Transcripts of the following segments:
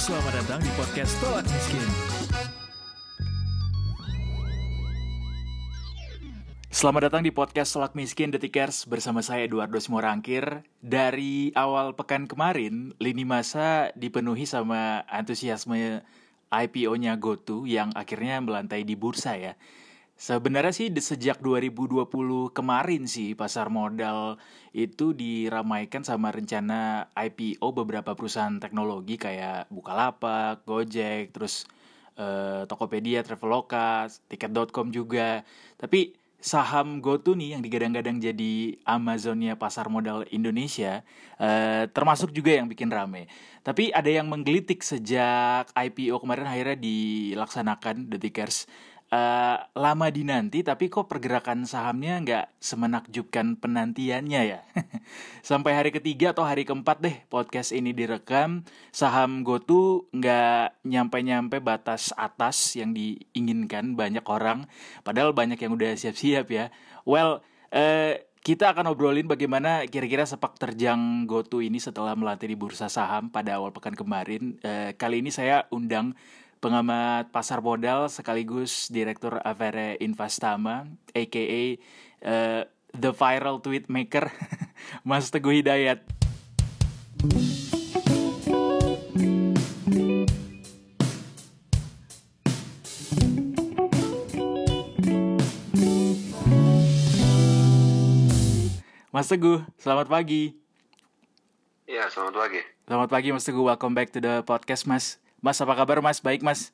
Selamat datang di podcast Tolak Miskin. Selamat datang di podcast Tolak Miskin Detikers bersama saya Eduardo Simorangkir. Dari awal pekan kemarin, lini masa dipenuhi sama antusiasme IPO-nya GoTo yang akhirnya melantai di bursa ya. Sebenarnya sih sejak 2020 kemarin sih pasar modal itu diramaikan sama rencana IPO beberapa perusahaan teknologi kayak Bukalapak, Gojek, terus eh, Tokopedia, Traveloka, Tiket.com juga. Tapi saham GoTo nih yang digadang-gadang jadi Amazonnya pasar modal Indonesia eh, termasuk juga yang bikin rame. Tapi ada yang menggelitik sejak IPO kemarin akhirnya dilaksanakan Detikers uh, lama dinanti tapi kok pergerakan sahamnya nggak semenakjubkan penantiannya ya sampai hari ketiga atau hari keempat deh podcast ini direkam saham GoTo nggak nyampe-nyampe batas atas yang diinginkan banyak orang padahal banyak yang udah siap-siap ya well uh, kita akan obrolin bagaimana kira-kira sepak terjang GoTo ini setelah melatih di bursa saham pada awal pekan kemarin. Uh, kali ini saya undang pengamat pasar modal sekaligus direktur Avere Investama, aka uh, eh, the viral tweet maker, Mas Teguh Hidayat. Mas Teguh, selamat pagi. Iya, selamat pagi. Selamat pagi Mas Teguh, welcome back to the podcast Mas. Mas apa kabar Mas? Baik Mas?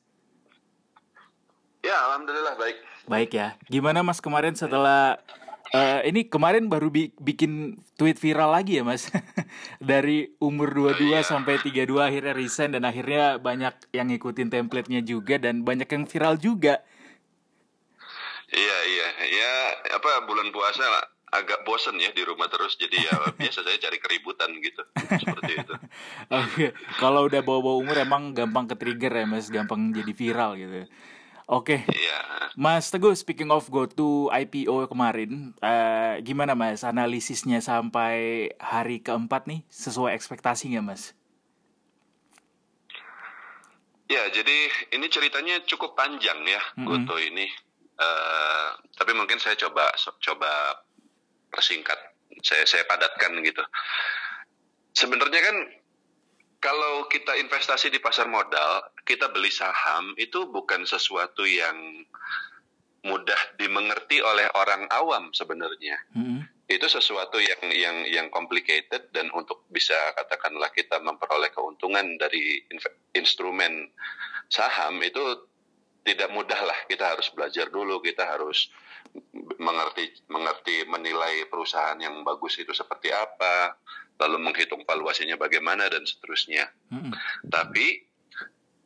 Ya alhamdulillah baik. Baik ya. Gimana Mas kemarin setelah uh, ini kemarin baru bi bikin tweet viral lagi ya Mas? Dari umur 22 oh, iya. sampai 32 akhirnya resign dan akhirnya banyak yang ngikutin templatenya juga dan banyak yang viral juga. Iya iya ya apa bulan puasa lah agak bosen ya di rumah terus jadi ya biasa saya cari keributan gitu seperti itu. Oke, kalau udah bawa-bawa umur emang gampang ke trigger ya mas, gampang jadi viral gitu. Oke, okay. iya. Mas Teguh, speaking of go to IPO kemarin, uh, gimana mas analisisnya sampai hari keempat nih sesuai ekspektasi nggak mas? Ya, jadi ini ceritanya cukup panjang ya, mm -hmm. Goto ini. Uh, tapi mungkin saya coba coba persingkat saya saya padatkan gitu. Sebenarnya kan kalau kita investasi di pasar modal kita beli saham itu bukan sesuatu yang mudah dimengerti oleh orang awam sebenarnya. Hmm. itu sesuatu yang yang yang complicated dan untuk bisa katakanlah kita memperoleh keuntungan dari instrumen saham itu tidak mudah lah. Kita harus belajar dulu kita harus mengerti mengerti menilai perusahaan yang bagus itu seperti apa, lalu menghitung valuasinya bagaimana dan seterusnya. Hmm. Tapi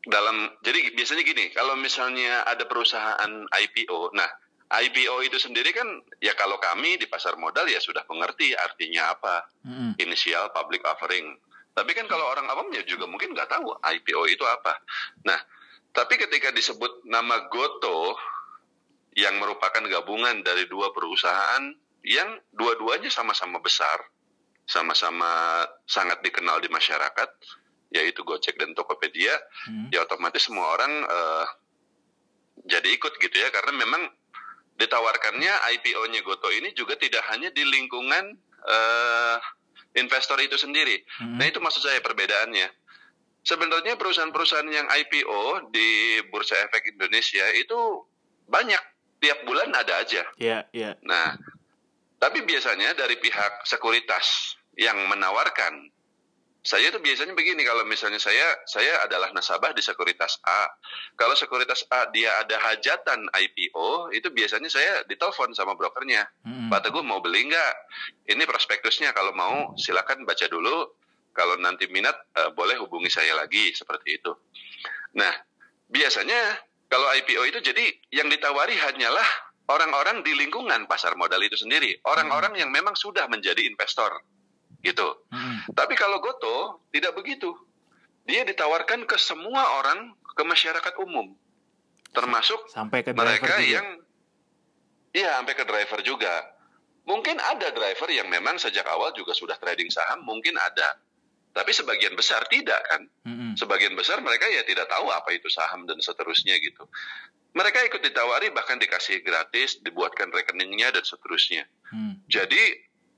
dalam jadi biasanya gini, kalau misalnya ada perusahaan IPO, nah IPO itu sendiri kan ya kalau kami di pasar modal ya sudah mengerti artinya apa, hmm. inisial public offering. Tapi kan kalau orang awamnya juga mungkin nggak tahu IPO itu apa. Nah, tapi ketika disebut nama Goto yang merupakan gabungan dari dua perusahaan yang dua-duanya sama-sama besar, sama-sama sangat dikenal di masyarakat, yaitu Gojek dan Tokopedia, hmm. ya otomatis semua orang uh, jadi ikut gitu ya, karena memang ditawarkannya IPO-nya Goto ini juga tidak hanya di lingkungan uh, investor itu sendiri. Hmm. Nah itu maksud saya perbedaannya. Sebenarnya perusahaan-perusahaan yang IPO di Bursa Efek Indonesia itu banyak tiap bulan ada aja. Iya, iya. Nah, tapi biasanya dari pihak sekuritas yang menawarkan saya itu biasanya begini kalau misalnya saya saya adalah nasabah di sekuritas A. Kalau sekuritas A dia ada hajatan IPO, itu biasanya saya ditelepon sama brokernya. Hmm. Pak Teguh mau beli nggak? Ini prospektusnya kalau mau silakan baca dulu. Kalau nanti minat uh, boleh hubungi saya lagi seperti itu. Nah, biasanya kalau IPO itu jadi yang ditawari hanyalah orang-orang di lingkungan pasar modal itu sendiri, orang-orang yang memang sudah menjadi investor, gitu. Hmm. Tapi kalau Goto tidak begitu, dia ditawarkan ke semua orang, ke masyarakat umum, termasuk sampai ke mereka juga. yang, iya sampai ke driver juga. Mungkin ada driver yang memang sejak awal juga sudah trading saham, mungkin ada. Tapi sebagian besar tidak kan. Mm-hmm. Sebagian besar mereka ya tidak tahu apa itu saham dan seterusnya gitu. Mereka ikut ditawari bahkan dikasih gratis, dibuatkan rekeningnya dan seterusnya. Mm. Jadi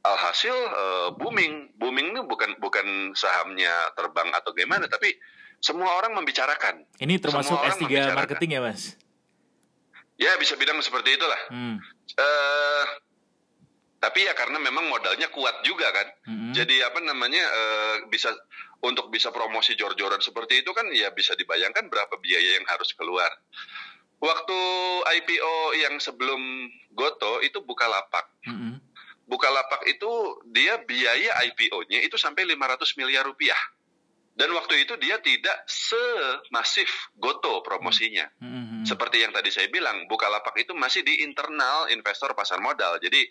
alhasil uh, booming, booming itu bukan bukan sahamnya terbang atau gimana, tapi semua orang membicarakan. Ini termasuk S3 marketing ya mas? Ya bisa bilang seperti itulah. Hmm. Uh, tapi ya karena memang modalnya kuat juga kan mm-hmm. jadi apa namanya uh, bisa untuk bisa promosi jor-joran seperti itu kan ya bisa dibayangkan berapa biaya yang harus keluar waktu IPO yang sebelum Goto itu buka lapak mm-hmm. buka lapak itu dia biaya IPO-nya itu sampai 500 miliar rupiah dan waktu itu dia tidak semasif Goto promosinya. Mm-hmm. Seperti yang tadi saya bilang, Bukalapak itu masih di internal investor pasar modal. Jadi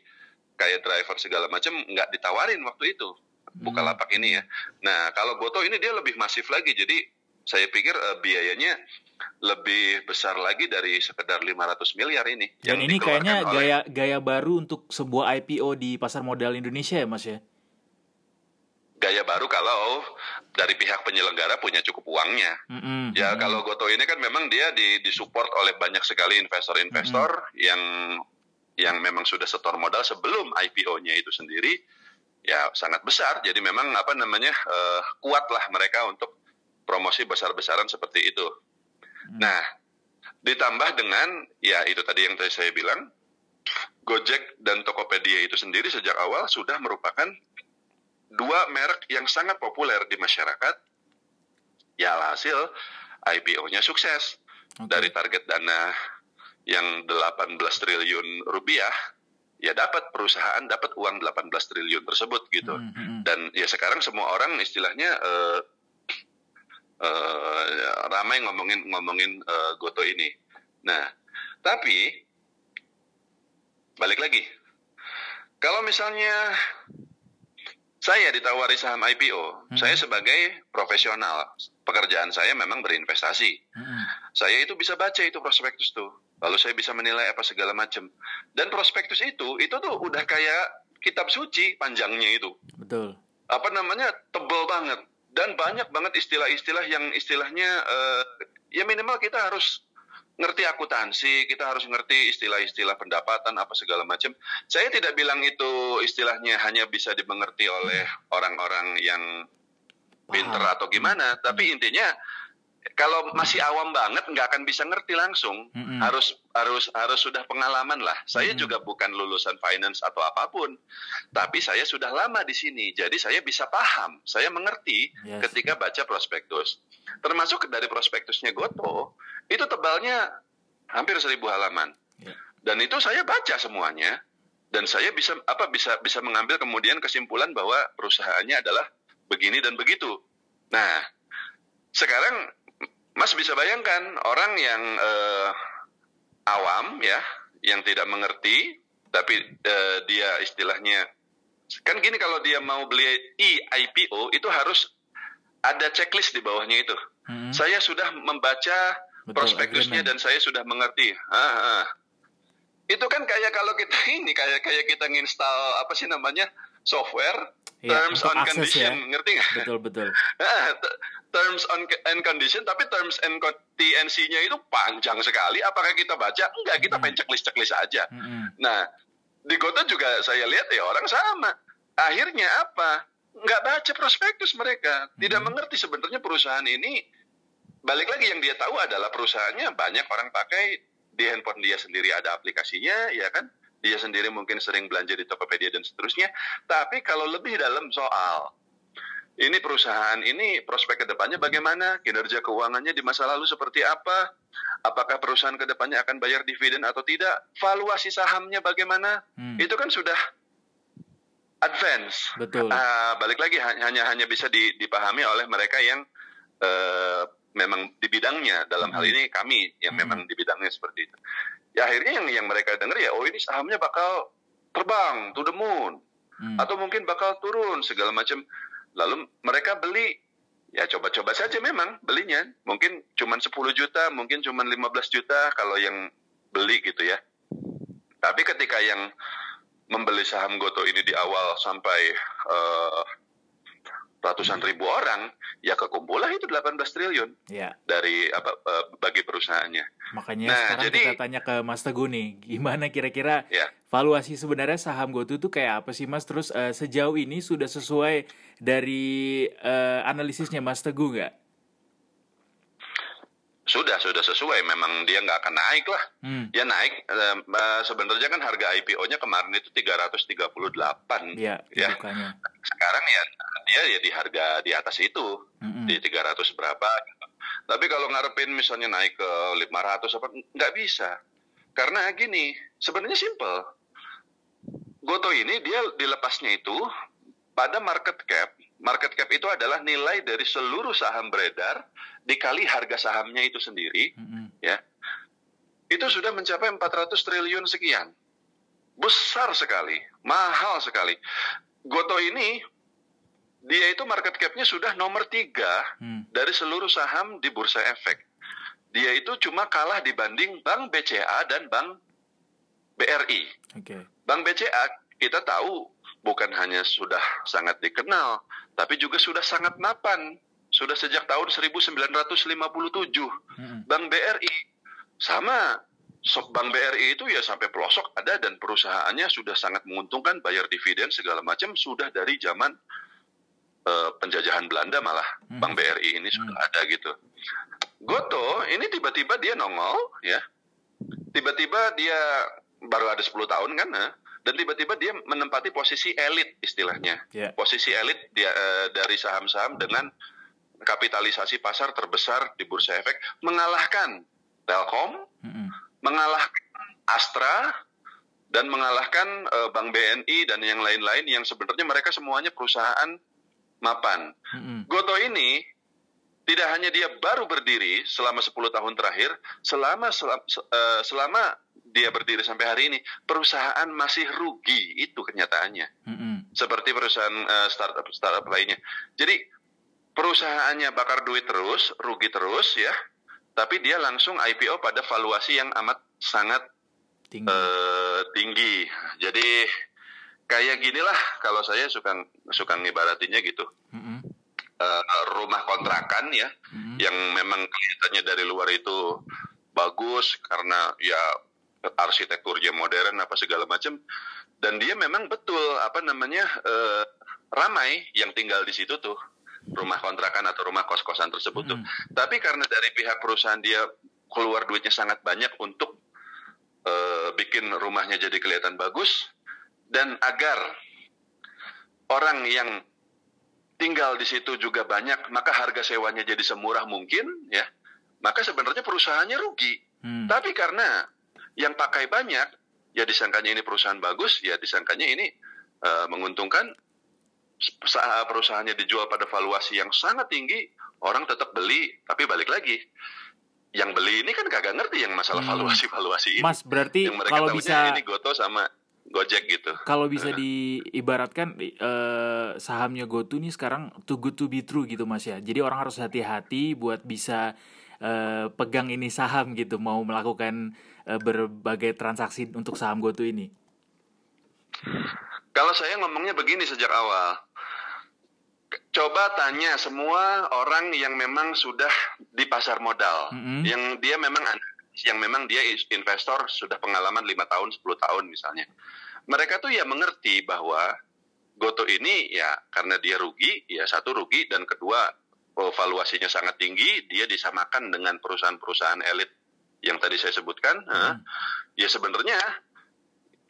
kayak driver segala macam nggak ditawarin waktu itu buka hmm. lapak ini ya. Nah kalau Goto ini dia lebih masif lagi jadi saya pikir uh, biayanya lebih besar lagi dari sekedar 500 miliar ini. Dan ini kayaknya oleh... gaya gaya baru untuk sebuah IPO di pasar modal Indonesia ya Mas ya? Gaya baru kalau dari pihak penyelenggara punya cukup uangnya. Mm-hmm. Ya kalau Goto ini kan memang dia di disupport oleh banyak sekali investor-investor mm-hmm. yang yang memang sudah setor modal sebelum IPO-nya itu sendiri ya sangat besar. Jadi memang apa namanya uh, kuatlah mereka untuk promosi besar-besaran seperti itu. Hmm. Nah, ditambah dengan ya itu tadi yang tadi saya bilang Gojek dan Tokopedia itu sendiri sejak awal sudah merupakan dua merek yang sangat populer di masyarakat. Ya hasil IPO-nya sukses. Okay. Dari target dana yang 18 triliun rupiah ya dapat perusahaan dapat uang 18 triliun tersebut gitu mm -hmm. dan ya sekarang semua orang istilahnya uh, uh, ramai ngomongin ngomongin uh, Goto ini nah tapi balik lagi kalau misalnya saya ditawari saham IPO, hmm. saya sebagai profesional, pekerjaan saya memang berinvestasi. Hmm. Saya itu bisa baca itu prospektus tuh lalu saya bisa menilai apa segala macam. Dan prospektus itu itu tuh udah kayak kitab suci panjangnya itu. Betul. Apa namanya tebel banget dan banyak banget istilah-istilah yang istilahnya uh, ya minimal kita harus ngerti akuntansi, kita harus ngerti istilah-istilah pendapatan apa segala macam. Saya tidak bilang itu istilahnya hanya bisa dimengerti oleh orang-orang yang pinter atau gimana, tapi intinya kalau masih awam banget nggak akan bisa ngerti langsung. Mm-hmm. harus harus harus sudah pengalaman lah. Saya mm-hmm. juga bukan lulusan finance atau apa pun. Tapi saya sudah lama di sini. Jadi saya bisa paham. Saya mengerti yes. ketika baca prospektus. Termasuk dari prospektusnya Goto itu tebalnya hampir seribu halaman. Yeah. dan itu saya baca semuanya. Dan saya bisa apa bisa bisa mengambil kemudian kesimpulan bahwa perusahaannya adalah begini dan begitu. Nah sekarang Mas bisa bayangkan orang yang uh, awam ya, yang tidak mengerti, tapi uh, dia istilahnya kan gini kalau dia mau beli e-IPO itu harus ada checklist di bawahnya itu. Hmm. Saya sudah membaca Betul, prospektusnya dan saya sudah mengerti. Ah, ah. Itu kan kayak kalau kita ini kayak kayak kita nginstal apa sih namanya software ya, terms on condition ya. ngerti nggak? Betul betul. Terms and condition tapi terms and TNC-nya itu panjang sekali. Apakah kita baca? Enggak, kita main checklist-checklist aja. Hmm. Nah, di kota juga saya lihat ya orang sama. Akhirnya apa? Enggak baca prospektus mereka. Tidak hmm. mengerti sebenarnya perusahaan ini balik lagi yang dia tahu adalah perusahaannya banyak orang pakai di handphone dia sendiri ada aplikasinya, ya kan? Dia sendiri mungkin sering belanja di Tokopedia dan seterusnya. Tapi kalau lebih dalam soal ini perusahaan ini prospek ke depannya bagaimana, kinerja keuangannya di masa lalu seperti apa, apakah perusahaan ke depannya akan bayar dividen atau tidak, valuasi sahamnya bagaimana, hmm. itu kan sudah advance. Betul. Uh, balik lagi hanya hanya bisa dipahami oleh mereka yang uh, memang di bidangnya. Dalam hmm. hal ini kami yang hmm. memang di bidangnya seperti itu. Ya akhirnya yang yang mereka dengar ya, oh ini sahamnya bakal terbang to the moon, hmm. atau mungkin bakal turun segala macam lalu mereka beli ya coba-coba saja memang belinya mungkin cuma 10 juta mungkin cuma 15 juta kalau yang beli gitu ya tapi ketika yang membeli saham Goto ini di awal sampai uh, ratusan ribu orang, ya kekumpulah itu 18 triliun ya. dari apa uh, bagi perusahaannya. Makanya nah, sekarang jadi, kita tanya ke Mas Teguh nih, gimana kira-kira ya. Valuasi sebenarnya saham GoTo itu kayak apa sih Mas? Terus uh, sejauh ini sudah sesuai dari uh, analisisnya Mas Teguh nggak? Sudah, sudah sesuai. Memang dia nggak akan naik lah. Hmm. Dia naik. Uh, sebenarnya kan harga IPO-nya kemarin itu 338. Iya, ya. Sekarang ya dia ya di harga di atas itu. Hmm. Di 300 berapa gitu. Tapi kalau ngarepin misalnya naik ke 500 apa nggak bisa. Karena gini, sebenarnya simple. Goto ini dia dilepasnya itu pada market cap market cap itu adalah nilai dari seluruh saham beredar dikali harga sahamnya itu sendiri, mm-hmm. ya. Itu sudah mencapai 400 triliun sekian. Besar sekali, mahal sekali. Goto ini dia itu market capnya sudah nomor tiga mm. dari seluruh saham di bursa efek. Dia itu cuma kalah dibanding Bank BCA dan Bank BRI. Okay. Bank BCA kita tahu bukan hanya sudah sangat dikenal, tapi juga sudah sangat mapan. Sudah sejak tahun 1957. Hmm. Bank BRI sama Bank BRI itu ya sampai pelosok ada dan perusahaannya sudah sangat menguntungkan bayar dividen segala macam sudah dari zaman uh, penjajahan Belanda malah hmm. Bank BRI ini sudah hmm. ada gitu. Goto ini tiba-tiba dia nongol ya. Tiba-tiba dia baru ada 10 tahun kan, nah, dan tiba-tiba dia menempati posisi elit istilahnya. Yeah. Posisi elit dia uh, dari saham-saham dengan kapitalisasi pasar terbesar di bursa efek mengalahkan Telkom, mm -hmm. mengalahkan Astra dan mengalahkan uh, Bank BNI dan yang lain-lain yang sebenarnya mereka semuanya perusahaan mapan. Mm -hmm. Goto ini tidak hanya dia baru berdiri selama 10 tahun terakhir, selama selama, uh, selama dia berdiri sampai hari ini, perusahaan masih rugi itu kenyataannya. Mm-hmm. Seperti perusahaan uh, startup startup lainnya. Jadi perusahaannya bakar duit terus, rugi terus ya, tapi dia langsung IPO pada valuasi yang amat sangat tinggi. Uh, tinggi. Jadi kayak ginilah kalau saya suka suka ngibaratinnya gitu. Mm-hmm. Uh, rumah kontrakan ya, mm-hmm. yang memang kelihatannya dari luar itu bagus karena ya arsitekturnya modern apa segala macam dan dia memang betul apa namanya uh, ramai yang tinggal di situ tuh rumah kontrakan atau rumah kos-kosan tersebut tuh. Hmm. Tapi karena dari pihak perusahaan dia keluar duitnya sangat banyak untuk uh, bikin rumahnya jadi kelihatan bagus dan agar orang yang tinggal di situ juga banyak, maka harga sewanya jadi semurah mungkin ya. Maka sebenarnya perusahaannya rugi. Hmm. Tapi karena yang pakai banyak, ya disangkanya ini perusahaan bagus, ya disangkanya ini uh, menguntungkan. Perusahaannya dijual pada valuasi yang sangat tinggi, orang tetap beli, tapi balik lagi. Yang beli ini kan kagak ngerti yang masalah hmm. valuasi-valuasi ini. Mas, berarti yang kalau bisa ini Goto sama Gojek gitu. Kalau bisa diibaratkan uh, sahamnya GoTo nih sekarang too good to be true gitu Mas ya. Jadi orang harus hati-hati buat bisa uh, pegang ini saham gitu mau melakukan uh, berbagai transaksi untuk saham GoTo ini? Kalau saya ngomongnya begini sejak awal. Coba tanya semua orang yang memang sudah di pasar modal, mm -hmm. yang dia memang yang memang dia investor sudah pengalaman lima tahun, 10 tahun misalnya. Mereka tuh ya mengerti bahwa Goto ini ya karena dia rugi, ya satu rugi dan kedua oh, valuasinya sangat tinggi, dia disamakan dengan perusahaan-perusahaan elit yang tadi saya sebutkan, hmm. ya sebenarnya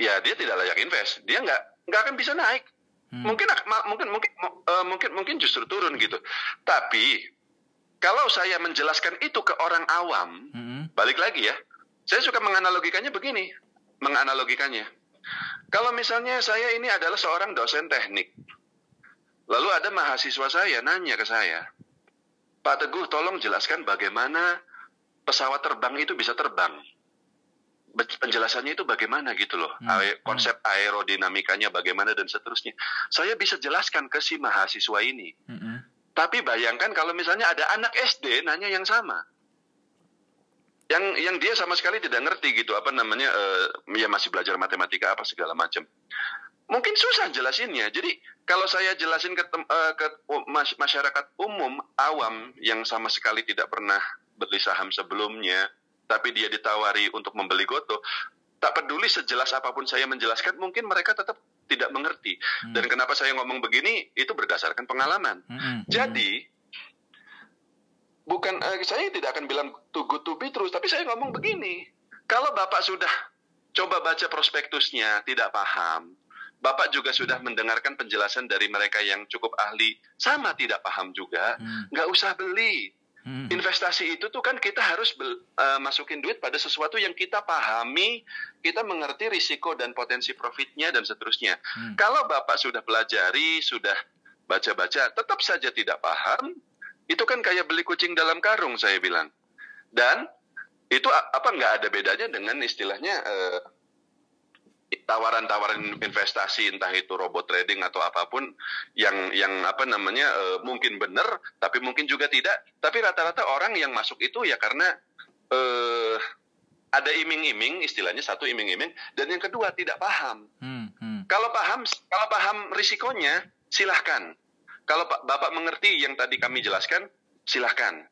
ya dia tidak layak invest, dia nggak nggak akan bisa naik. Hmm. Mungkin mungkin mungkin uh, mungkin mungkin justru turun gitu. Tapi kalau saya menjelaskan itu ke orang awam, hmm. balik lagi ya, saya suka menganalogikannya begini, menganalogikannya. Kalau misalnya saya ini adalah seorang dosen teknik, lalu ada mahasiswa saya nanya ke saya, Pak Teguh, tolong jelaskan bagaimana pesawat terbang itu bisa terbang. Penjelasannya itu bagaimana gitu loh. Hmm. Konsep aerodinamikanya bagaimana dan seterusnya. Saya bisa jelaskan ke si mahasiswa ini. Hmm. Tapi bayangkan kalau misalnya ada anak SD nanya yang sama. Yang yang dia sama sekali tidak ngerti gitu apa namanya uh, ya masih belajar matematika apa segala macam. mungkin susah jelasinnya. Jadi kalau saya jelasin ke, uh, ke masyarakat umum awam yang sama sekali tidak pernah beli saham sebelumnya, tapi dia ditawari untuk membeli Goto, tak peduli sejelas apa pun saya menjelaskan, mungkin mereka tetap tidak mengerti. Hmm. Dan kenapa saya ngomong begini itu berdasarkan pengalaman. Hmm. hmm. Jadi bukan uh, saya tidak akan bilang to good to be terus, tapi saya ngomong begini. Kalau Bapak sudah coba baca prospektusnya tidak paham, Bapak juga sudah mendengarkan penjelasan dari mereka yang cukup ahli, sama tidak paham juga, hmm. nggak usah beli. Hmm. Investasi itu tuh kan kita harus uh, masukin duit pada sesuatu yang kita pahami, kita mengerti risiko dan potensi profitnya dan seterusnya. Hmm. Kalau Bapak sudah pelajari, sudah baca-baca, tetap saja tidak paham, itu kan kayak beli kucing dalam karung saya bilang. Dan itu apa nggak ada bedanya dengan istilahnya uh, tawaran-tawaran investasi entah itu robot trading atau apa pun yang yang apa namanya uh, mungkin benar tapi mungkin juga tidak. Tapi rata-rata orang yang masuk itu ya karena uh, ada iming-iming istilahnya satu iming-iming dan yang kedua tidak paham. Hmm, hmm. kalau paham kalau paham risikonya silahkan. Kalau bapak mengerti yang tadi kami jelaskan silahkan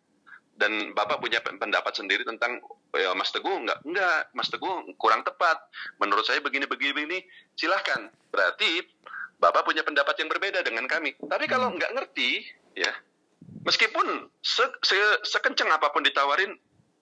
dan bapak punya pendapat sendiri tentang ya Mas Teguh enggak enggak Mas Teguh kurang tepat. Menurut saya begini begini begini. Silahkan. Berarti Bapak punya pendapat yang berbeda dengan kami. Tapi kalau enggak ngerti ya meskipun se, se, sekencang apa pun ditawarin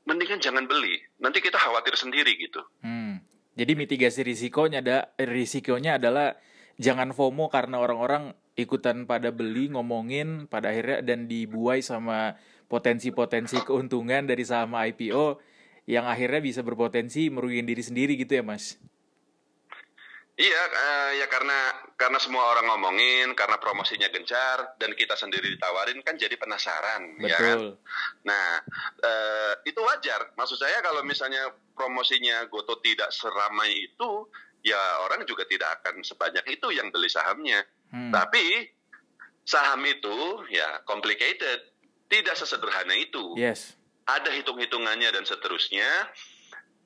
mendingan jangan beli. Nanti kita khawatir sendiri gitu. Hmm. jadi mitigasi risikonya ada risikonya adalah jangan FOMO karena orang-orang ikutan pada beli ngomongin pada akhirnya dan dibuai sama potensi-potensi keuntungan dari saham IPO yang akhirnya bisa berpotensi merugikan diri sendiri gitu ya mas? Iya, uh, ya karena karena semua orang ngomongin, karena promosinya gencar dan kita sendiri ditawarin kan jadi penasaran, Betul. ya kan? Nah, uh, itu wajar. Maksud saya kalau misalnya promosinya Goto tidak seramai itu, ya orang juga tidak akan sebanyak itu yang beli sahamnya. Hmm. Tapi saham itu ya complicated tidak sesederhana itu. Yes. Ada hitung-hitungannya dan seterusnya.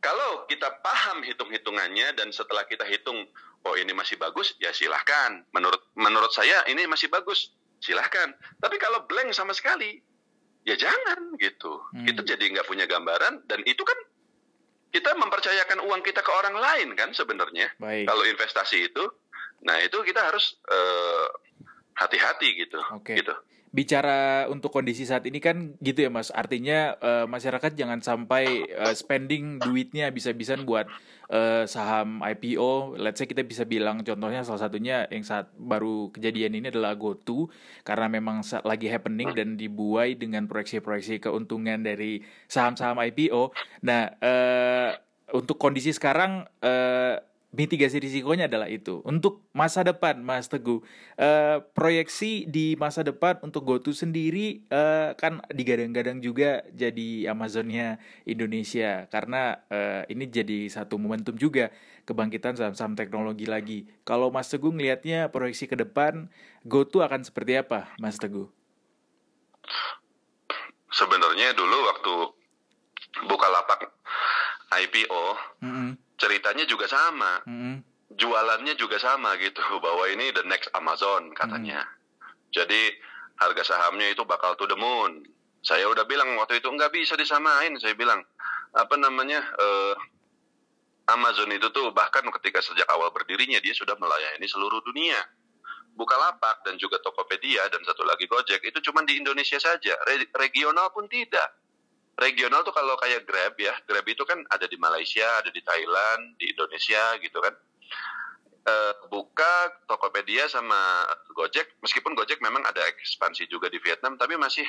Kalau kita paham hitung-hitungannya dan setelah kita hitung, oh ini masih bagus, ya silahkan. Menurut menurut saya ini masih bagus, silahkan. Tapi kalau blank sama sekali, ya jangan gitu. Hmm. Kita jadi nggak punya gambaran dan itu kan kita mempercayakan uang kita ke orang lain kan sebenarnya. Kalau investasi itu, nah itu kita harus uh, hati-hati gitu. Okay. Gitu bicara untuk kondisi saat ini kan gitu ya mas. Artinya uh, masyarakat jangan sampai uh, spending duitnya bisa-bisan buat uh, saham IPO let's say kita bisa bilang contohnya salah satunya yang saat baru kejadian ini adalah GoTo karena memang lagi happening dan dibuai dengan proyeksi-proyeksi keuntungan dari saham-saham IPO nah uh, untuk kondisi sekarang uh, mitigasi risikonya adalah itu. Untuk masa depan, Mas Teguh, uh, proyeksi di masa depan untuk GoTo sendiri uh, kan digadang-gadang juga jadi Amazonnya Indonesia karena uh, ini jadi satu momentum juga kebangkitan saham-saham teknologi lagi. Kalau Mas Teguh ngelihatnya proyeksi ke depan GoTo akan seperti apa, Mas Teguh? Sebenarnya dulu waktu buka lapak IPO, mm -hmm ceritanya juga sama. Mm-hmm. Jualannya juga sama gitu bahwa ini the next Amazon katanya. Mm-hmm. Jadi harga sahamnya itu bakal to the moon. Saya udah bilang waktu itu nggak bisa disamain. Saya bilang apa namanya uh, Amazon itu tuh bahkan ketika sejak awal berdirinya dia sudah melayani seluruh dunia. Bukalapak dan juga Tokopedia dan satu lagi Gojek itu cuma di Indonesia saja. Re regional pun tidak regional tuh kalau kayak Grab ya, Grab itu kan ada di Malaysia, ada di Thailand, di Indonesia gitu kan. E, buka Tokopedia sama Gojek, meskipun Gojek memang ada ekspansi juga di Vietnam, tapi masih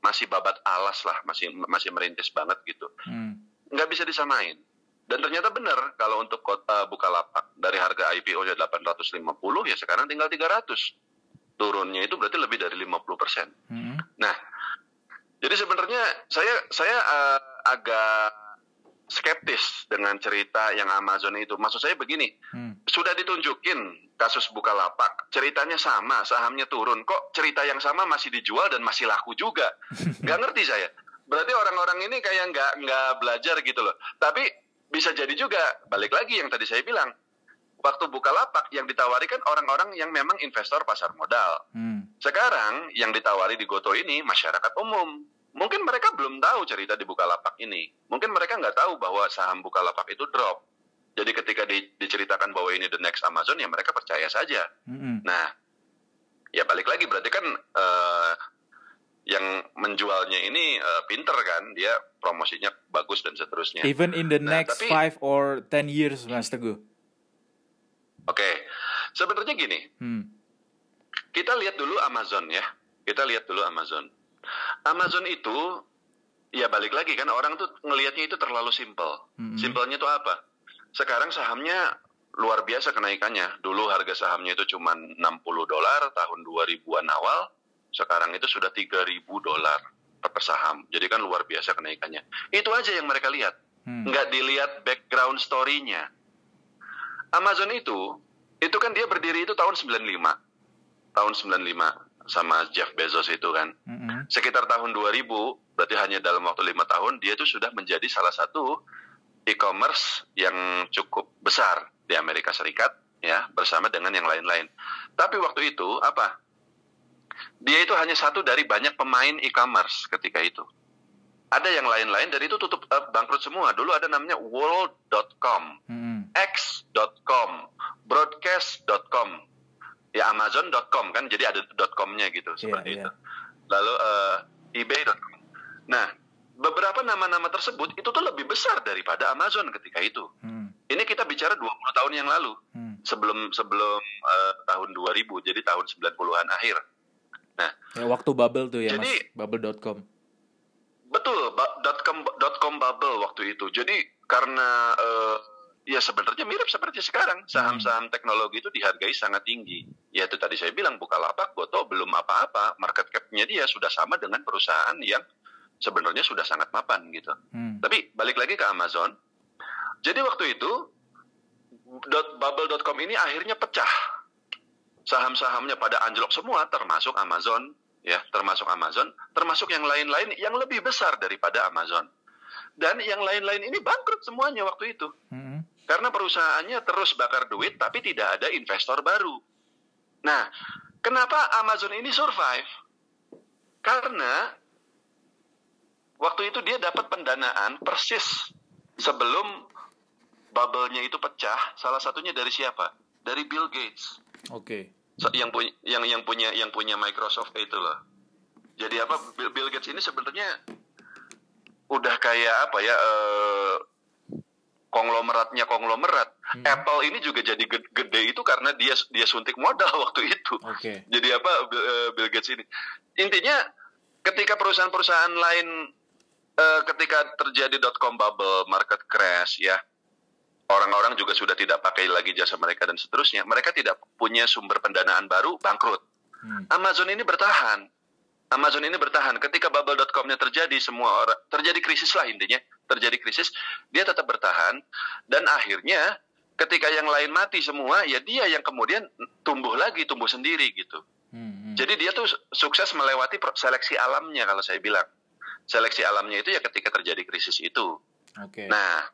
masih babat alas lah, masih masih merintis banget gitu. Hmm. Nggak bisa disamain. Dan ternyata benar kalau untuk kota Bukalapak dari harga IPO-nya 850 ya sekarang tinggal 300. Turunnya itu berarti lebih dari 50 persen. Hmm. Nah, jadi sebenarnya saya saya uh, agak skeptis dengan cerita yang Amazon itu. Maksud saya begini, hmm. sudah ditunjukin kasus Bukalapak, ceritanya sama, sahamnya turun. Kok cerita yang sama masih dijual dan masih laku juga? Gak ngerti saya. Berarti orang-orang ini kayak nggak nggak belajar gitu loh. Tapi bisa jadi juga balik lagi yang tadi saya bilang waktu buka lapak yang ditawari kan orang-orang yang memang investor pasar modal. Hmm. Sekarang yang ditawari di Goto ini masyarakat umum. Mungkin mereka belum tahu cerita di Bukalapak ini. Mungkin mereka nggak tahu bahwa saham Bukalapak itu drop. Jadi ketika di, diceritakan bahwa ini the next Amazon ya mereka percaya saja. Mm-hmm. Nah, ya balik lagi berarti kan uh, yang menjualnya ini uh, pinter kan, dia promosinya bagus dan seterusnya. Even in the nah, next tapi, five or ten years, Mas Teguh. Oke, okay. sebenarnya gini, hmm. kita lihat dulu Amazon ya, kita lihat dulu Amazon. Amazon itu ya balik lagi kan orang tuh ngelihatnya itu terlalu simple. Mm-hmm. Simpelnya itu apa? Sekarang sahamnya luar biasa kenaikannya. Dulu harga sahamnya itu cuma 60 dolar tahun 2000-an awal, sekarang itu sudah 3000 dolar per saham. Jadi kan luar biasa kenaikannya. Itu aja yang mereka lihat. Hmm. Nggak dilihat background story-nya. Amazon itu, itu kan dia berdiri itu tahun 95. Tahun 95 sama Jeff Bezos itu kan. Mm-hmm. Sekitar tahun 2000, berarti hanya dalam waktu lima tahun dia itu sudah menjadi salah satu e-commerce yang cukup besar di Amerika Serikat ya bersama dengan yang lain-lain. Tapi waktu itu apa? Dia itu hanya satu dari banyak pemain e-commerce ketika itu. Ada yang lain-lain dari itu tutup uh, bangkrut semua. Dulu ada namanya world.com, hmm. x.com, broadcast.com ya Amazon.com kan jadi ada .com-nya gitu yeah, seperti yeah. itu. Lalu uh, eBay.com. Nah, beberapa nama-nama tersebut itu tuh lebih besar daripada Amazon ketika itu. Hmm. Ini kita bicara 20 tahun yang lalu. Hmm. Sebelum sebelum uh, tahun 2000, jadi tahun 90-an akhir. Nah, ya, waktu bubble tuh ya, jadi, Mas. Bubble.com. Betul, bubble waktu itu. Jadi karena uh, ya sebenarnya mirip seperti sekarang. Saham-saham hmm. teknologi itu dihargai sangat tinggi. Ya itu tadi saya bilang Bukalapak Goto belum apa-apa. Market cap-nya dia sudah sama dengan perusahaan yang sebenarnya sudah sangat mapan gitu. Hmm. tapi balik lagi ke Amazon. Jadi waktu itu bubble.com ini akhirnya pecah. Saham-sahamnya pada anjlok semua termasuk Amazon ya termasuk Amazon termasuk yang lain-lain yang lebih besar daripada Amazon dan yang lain-lain ini bangkrut semuanya waktu itu. Hmm. Karena perusahaannya terus bakar duit tapi tidak ada investor baru. Nah, kenapa Amazon ini survive? Karena waktu itu dia dapat pendanaan persis sebelum bubble-nya itu pecah. Salah satunya dari siapa? Dari Bill Gates. Oke. Okay. Yang punya yang yang punya yang punya Microsoft itu loh. Jadi apa Bill, Bill Gates ini sebenarnya udah kayak apa ya uh, konglomeratnya konglomerat. Hmm. Apple ini juga jadi gede itu karena dia dia suntik modal waktu itu. Okay. Jadi apa eh, Bill Gates ini. Intinya ketika perusahaan-perusahaan lain uh, ketika terjadi dot com bubble, market crash ya. Orang-orang juga sudah tidak pakai lagi jasa mereka dan seterusnya. Mereka tidak punya sumber pendanaan baru, bangkrut. Hmm. Amazon ini bertahan. Amazon ini bertahan. Ketika bubble.com-nya terjadi, semua orang terjadi krisis lah intinya terjadi krisis, dia tetap bertahan dan akhirnya ketika yang lain mati semua, ya dia yang kemudian tumbuh lagi, tumbuh sendiri gitu. Hmm, hmm. Jadi dia tuh sukses melewati seleksi alamnya kalau saya bilang. Seleksi alamnya itu ya ketika terjadi krisis itu. Okay. Nah,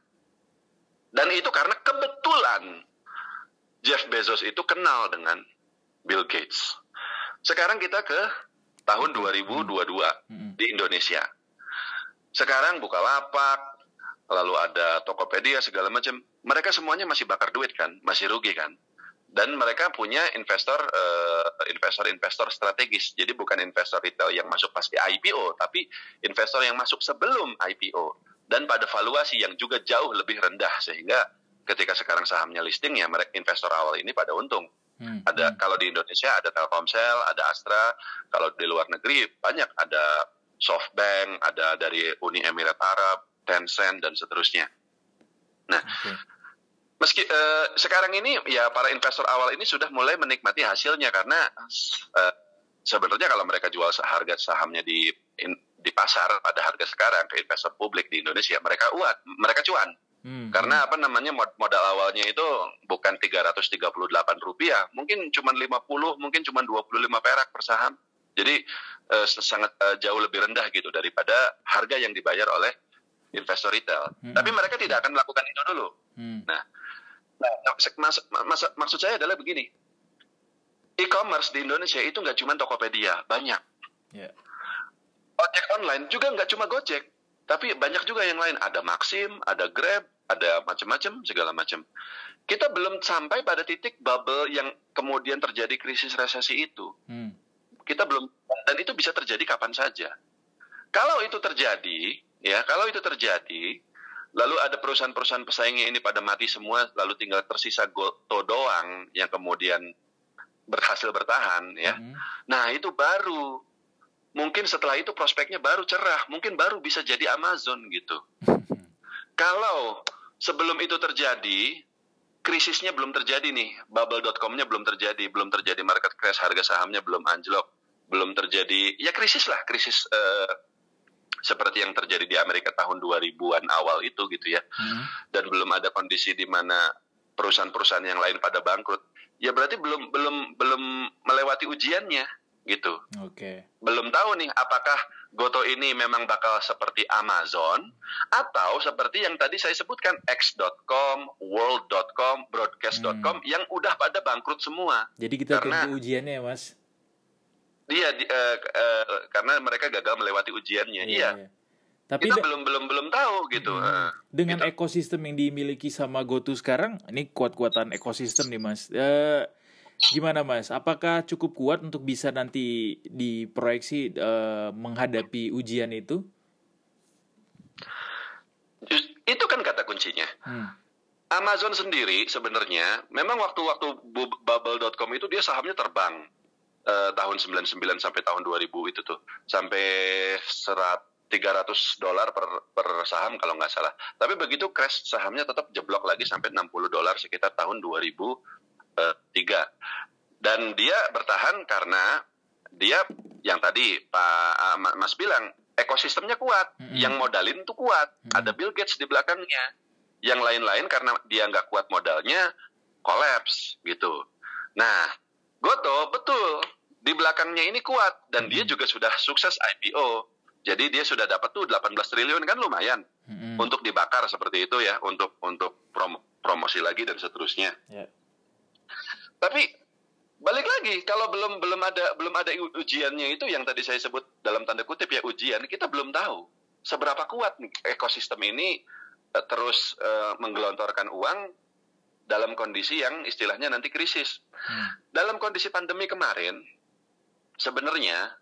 dan itu karena kebetulan Jeff Bezos itu kenal dengan Bill Gates. Sekarang kita ke tahun 2022 hmm. di Indonesia. Sekarang buka lapak, lalu ada Tokopedia segala macam. Mereka semuanya masih bakar duit kan, masih rugi kan. Dan mereka punya investor uh, investor-investor strategis. Jadi bukan investor retail yang masuk pasti IPO, tapi investor yang masuk sebelum IPO dan pada valuasi yang juga jauh lebih rendah sehingga ketika sekarang sahamnya listing ya mereka investor awal ini pada untung. Hmm. Ada hmm. kalau di Indonesia ada Telkomsel, ada Astra, kalau di luar negeri banyak ada SoftBank, ada dari Uni Emirat Arab, Tencent dan seterusnya. Nah, okay. meski uh, sekarang ini ya para investor awal ini sudah mulai menikmati hasilnya karena uh, sebenarnya kalau mereka jual harga sahamnya di in, di pasar pada harga sekarang ke investor publik di Indonesia mereka uat, mereka cuan. Hmm. Karena apa namanya modal awalnya itu bukan 338 rupiah, mungkin cuma 50, mungkin cuma 25 perak per saham. Jadi uh, sangat uh, jauh lebih rendah gitu daripada harga yang dibayar oleh investor retail. Hmm. Tapi mereka tidak akan melakukan itu dulu. Hmm. Nah, Nah, mas, mas, maksud saya adalah begini. E-commerce di Indonesia itu nggak cuma Tokopedia, banyak. Yeah. Ojek online juga nggak cuma Gojek, tapi banyak juga yang lain. Ada Maxim, ada Grab, ada macam-macam, segala macam. Kita belum sampai pada titik bubble yang kemudian terjadi krisis resesi itu. Hmm. Kita belum, dan itu bisa terjadi kapan saja. Kalau itu terjadi, ya, kalau itu terjadi, lalu ada perusahaan-perusahaan pesaingnya ini pada mati semua, lalu tinggal tersisa Goto doang yang kemudian berhasil bertahan, ya. Hmm. Nah itu baru mungkin setelah itu prospeknya baru cerah, mungkin baru bisa jadi Amazon gitu. Kalau sebelum itu terjadi, krisisnya belum terjadi nih, bubble.com-nya belum terjadi, belum terjadi market crash, harga sahamnya belum anjlok, belum terjadi, ya krisis lah, krisis uh, seperti yang terjadi di Amerika tahun 2000-an awal itu gitu ya. Hmm. Dan belum ada kondisi di mana perusahaan-perusahaan yang lain pada bangkrut. Ya berarti belum belum belum melewati ujiannya gitu. Oke. Okay. Belum tahu nih apakah Goto ini memang bakal seperti Amazon atau seperti yang tadi saya sebutkan X.com, World.com, Broadcast.com hmm. yang udah pada bangkrut semua. Jadi kita Karena, tunggu ujiannya ya, Mas. Iya, di, uh, uh, karena mereka gagal melewati ujiannya. Iya. iya. iya. Tapi kita belum belum belum tahu gitu. Hmm. Dengan gitu. ekosistem yang dimiliki sama GoTo sekarang, ini kuat-kuatan ekosistem nih mas. Uh, gimana mas? Apakah cukup kuat untuk bisa nanti diproyeksi uh, menghadapi ujian itu? Itu kan kata kuncinya. Hmm. Amazon sendiri sebenarnya memang waktu-waktu bubble.com itu dia sahamnya terbang uh, tahun 99 sampai tahun 2000 itu tuh sampai serat 300 dolar per, per saham kalau nggak salah. Tapi begitu crash sahamnya tetap jeblok lagi sampai 60 dolar sekitar tahun 2003. Eh, Dan dia bertahan karena dia yang tadi Pak Mas bilang ekosistemnya kuat, mm -hmm. yang modalin tuh kuat, mm -hmm. ada Bill Gates di belakangnya. Yang lain-lain karena dia nggak kuat modalnya, kolaps gitu. Nah, Goto betul di belakangnya ini kuat dan hmm. dia juga sudah sukses IPO. Jadi dia sudah dapat tuh 18 triliun kan lumayan hmm. untuk dibakar seperti itu ya untuk untuk prom promosi lagi dan seterusnya. Yeah. Tapi balik lagi kalau belum belum ada belum ada ujiannya itu yang tadi saya sebut dalam tanda kutip ya ujian kita belum tahu seberapa kuat nih ekosistem ini uh, terus uh, menggelontorkan uang dalam kondisi yang istilahnya nanti krisis. Hmm. Dalam kondisi pandemi kemarin sebenarnya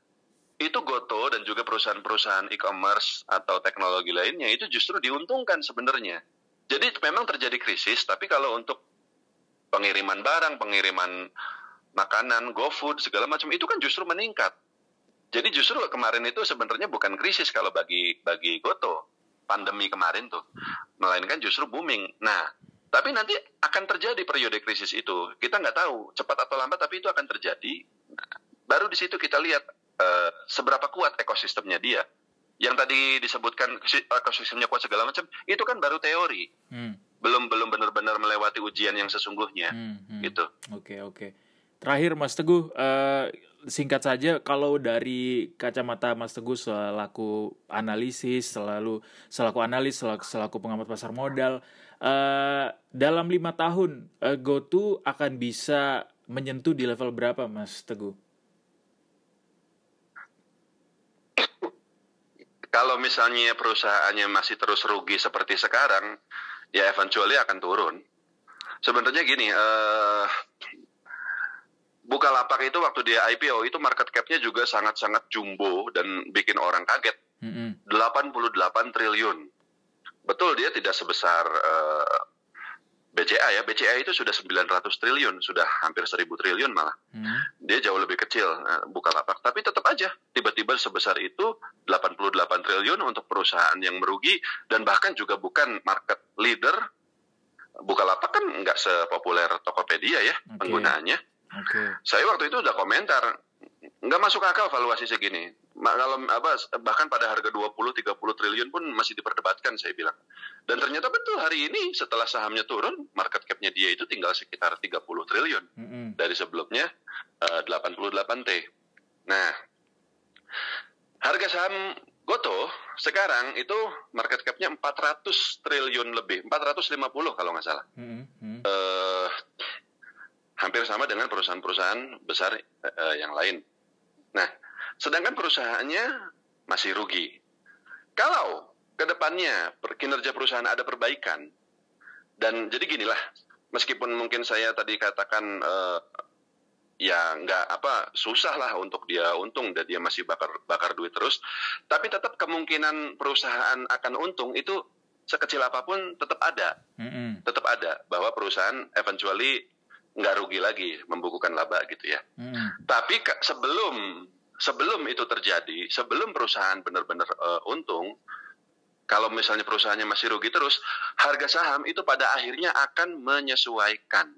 itu Goto dan juga perusahaan-perusahaan e-commerce atau teknologi lainnya itu justru diuntungkan sebenarnya. Jadi memang terjadi krisis, tapi kalau untuk pengiriman barang, pengiriman makanan, GoFood segala macam itu kan justru meningkat. Jadi justru kemarin itu sebenarnya bukan krisis kalau bagi bagi Goto pandemi kemarin tuh, melainkan justru booming. Nah, tapi nanti akan terjadi periode krisis itu. Kita nggak tahu cepat atau lambat, tapi itu akan terjadi. Nah, baru di situ kita lihat uh, seberapa kuat ekosistemnya dia. Yang tadi disebutkan ekosistemnya kuat segala macam, itu kan baru teori. Hmm. Belum belum benar-benar melewati ujian yang sesungguhnya. Hmm, hmm. Gitu. Oke, okay, oke. Okay. Terakhir Mas Teguh, uh, singkat saja kalau dari kacamata Mas Teguh selaku analisis, selalu selaku analis, selaku, selaku pengamat pasar modal, uh, dalam lima tahun uh, GoTo akan bisa menyentuh di level berapa Mas Teguh? kalau misalnya perusahaannya masih terus rugi seperti sekarang, ya eventually akan turun. Sebenarnya gini, uh, Bukalapak itu waktu dia IPO itu market cap-nya juga sangat-sangat jumbo dan bikin orang kaget. Mm -hmm. 88 triliun. Betul dia tidak sebesar uh, BCA ya, BCA itu sudah 900 triliun, sudah hampir 1000 triliun malah. Hmm. Dia jauh lebih kecil eh, buka lapak, tapi tetap aja tiba-tiba sebesar itu 88 triliun untuk perusahaan yang merugi dan bahkan juga bukan market leader. Bukalapak kan nggak sepopuler Tokopedia ya okay. penggunaannya. Okay. Saya waktu itu udah komentar, nggak masuk akal valuasi segini kalau apa bahkan pada harga 20 30 triliun pun masih diperdebatkan saya bilang. Dan ternyata betul hari ini setelah sahamnya turun, market cap-nya dia itu tinggal sekitar 30 triliun mm -hmm. dari sebelumnya uh, 88 T. Nah, harga saham Goto sekarang itu market cap-nya 400 triliun lebih, 450 kalau nggak salah. Mm -hmm. uh, hampir sama dengan perusahaan-perusahaan besar uh, yang lain. Nah, sedangkan perusahaannya masih rugi. Kalau ke depannya kinerja perusahaan ada perbaikan, dan jadi ginilah, meskipun mungkin saya tadi katakan uh, ya nggak apa susah lah untuk dia untung dan dia masih bakar bakar duit terus tapi tetap kemungkinan perusahaan akan untung itu sekecil apa pun tetap ada mm-hmm. tetap ada bahwa perusahaan eventually nggak rugi lagi membukukan laba gitu ya mm-hmm. tapi sebelum sebelum itu terjadi sebelum perusahaan benar-benar uh, untung kalau misalnya perusahaannya masih rugi terus harga saham itu pada akhirnya akan menyesuaikan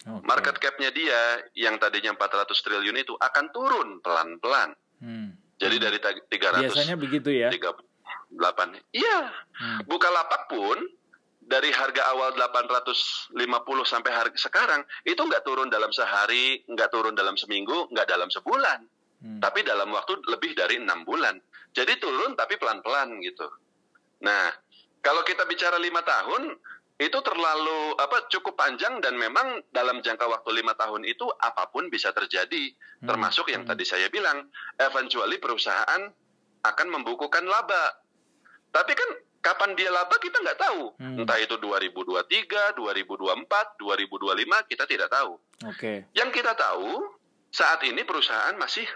Okay. Market cap-nya dia yang tadinya 400 triliun itu akan turun pelan-pelan. Hmm. Jadi dari 300 Biasanya begitu ya. 38. Iya. Hmm. Bukalapak pun dari harga awal 850 sampai harga sekarang itu nggak turun dalam sehari, nggak turun dalam seminggu, nggak dalam sebulan. Hmm. Tapi dalam waktu lebih dari enam bulan. Jadi turun tapi pelan-pelan gitu. Nah, kalau kita bicara lima tahun, itu terlalu apa cukup panjang dan memang dalam jangka waktu lima tahun itu apa pun bisa terjadi hmm. termasuk yang hmm. tadi saya bilang eventually perusahaan akan membukukan laba tapi kan kapan dia laba kita nggak tahu hmm. entah itu 2023 2024 2025 kita tidak tahu okay. yang kita tahu saat ini perusahaan masih